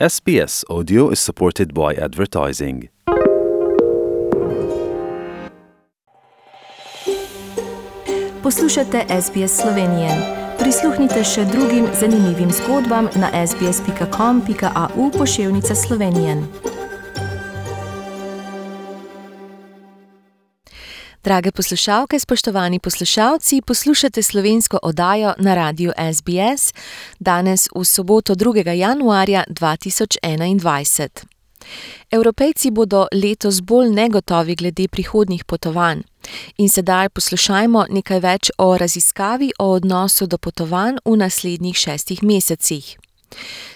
SBS Audio is supported by advertising. Poslušate SBS Slovenije. Prisluhnite še drugim zanimivim zgodbam na sbsp.com.au pošiljka Slovenije. Drage poslušalke, spoštovani poslušalci, poslušate slovensko oddajo na radiju SBS danes v soboto 2. januarja 2021. Evropejci bodo letos bolj negotovi glede prihodnjih potovanj. In sedaj poslušajmo nekaj več o raziskavi o odnosu do potovanj v naslednjih šestih mesecih.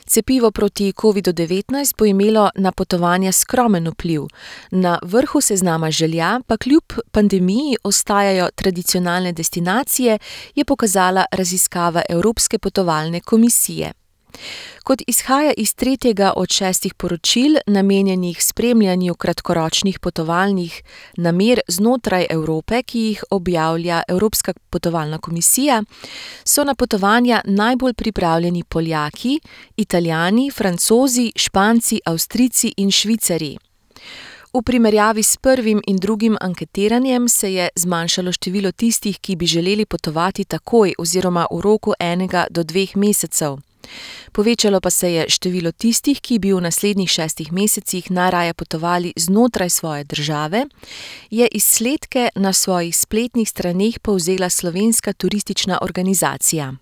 Cepivo proti COVID-19 bo imelo na potovanja skromen vpliv, na vrhu seznama želja pa kljub pandemiji ostajajo tradicionalne destinacije, je pokazala raziskava Evropske potovalne komisije. Kot izhaja iz tretjega od šestih poročil, namenjenih spremljanju kratkoročnih potovalnih namer znotraj Evrope, ki jih objavlja Evropska potovalna komisija, so na potovanja najbolj pripravljeni Poljaki, Italijani, Francozi, Španci, Avstrijci in Švicarji. V primerjavi s prvim in drugim anketiranjem se je zmanjšalo število tistih, ki bi želeli potovati takoj oziroma v roku enega do dveh mesecev. Povečalo pa se je število tistih, ki bi v naslednjih šestih mesecih najraje potovali znotraj svoje države, je izsledke na svojih spletnih straneh povzela Slovenska turistična organizacija.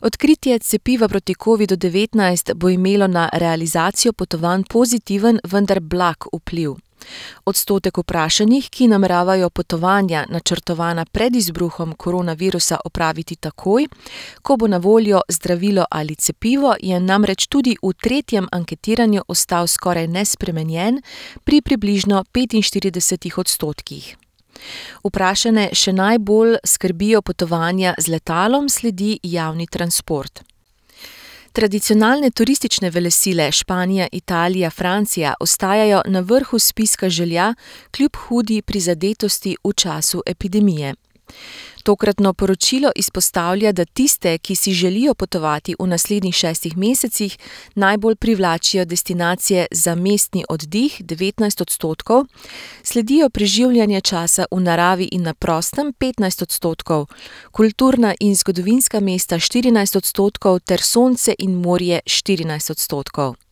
Odkritje cepiva proti COVID-19 bo imelo na realizacijo potovanj pozitiven, vendar blag vpliv. Odstotek vprašanih, ki nameravajo potovanja, načrtovana pred izbruhom koronavirusa, opraviti takoj, ko bo na voljo zdravilo ali cepivo, je namreč tudi v tretjem anketiranju ostal skoraj nespremenjen pri približno petinštiridesetih odstotkih. Vprašane še najbolj skrbijo potovanja z letalom, sledi javni transport. Tradicionalne turistične velesile Španija, Italija, Francija ostajajo na vrhu spiska želja kljub hudi prizadetosti v času epidemije. Tokratno poročilo izpostavlja, da tiste, ki si želijo potovati v naslednjih šestih mesecih, najbolj privlačijo destinacije za mestni oddih devetnajst odstotkov, sledijo preživljanje časa v naravi in na prostem petnajst odstotkov, kulturna in zgodovinska mesta štirinajst odstotkov ter sonce in morje štirinajst odstotkov.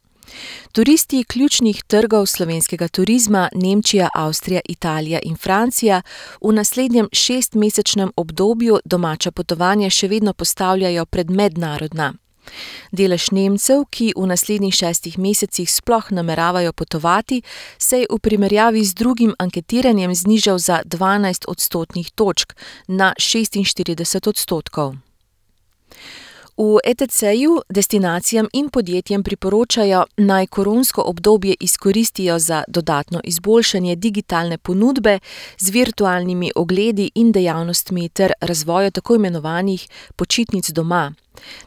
Turisti ključnih trgov slovenskega turizma, Nemčija, Avstrija, Italija in Francija, v naslednjem šestmesečnem obdobju domača potovanja še vedno postavljajo pred mednarodna. Delež Nemcev, ki v naslednjih šestih mesecih sploh nameravajo potovati, se je v primerjavi z drugim anketiranjem znižal za dvanajst odstotnih točk, na šestinštirideset odstotkov. V ETCEju destinacijam in podjetjem priporočajo, naj koronsko obdobje izkoristijo za dodatno izboljšanje digitalne ponudbe z virtualnimi ogledi in dejavnostmi ter razvoju tako imenovanih počitnic doma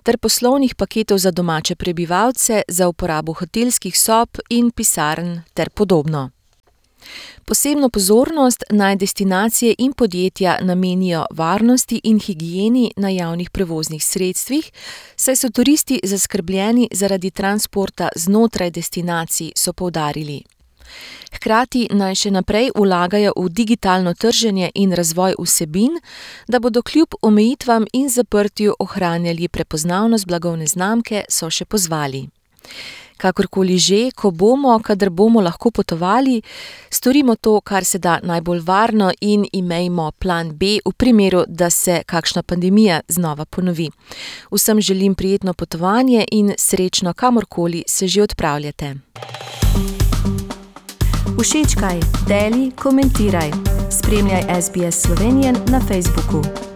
ter poslovnih paketov za domače prebivalce za uporabo hotelskih sob in pisarn ter podobno. Posebno pozornost naj destinacije in podjetja namenijo varnosti in higieni na javnih prevoznih sredstvih, saj so turisti zaskrbljeni zaradi transporta znotraj destinacij, so poudarili. Hkrati naj še naprej vlagajo v digitalno trženje in razvoj vsebin, da bodo kljub omejitvam in zaprtju ohranjali prepoznavnost blagovne znamke, so še pozvali. Kakorkoli že, ko bomo, kadar bomo lahko potovali, storimo to, kar se da najbolj varno, in imejmo plan B v primeru, da se kakšna pandemija znova ponovi. Vsem želim prijetno potovanje in srečno, kamorkoli se že odpravljate. Všečkaj, deli, komentiraj. Spremljaj SBS Slovenijo na Facebooku.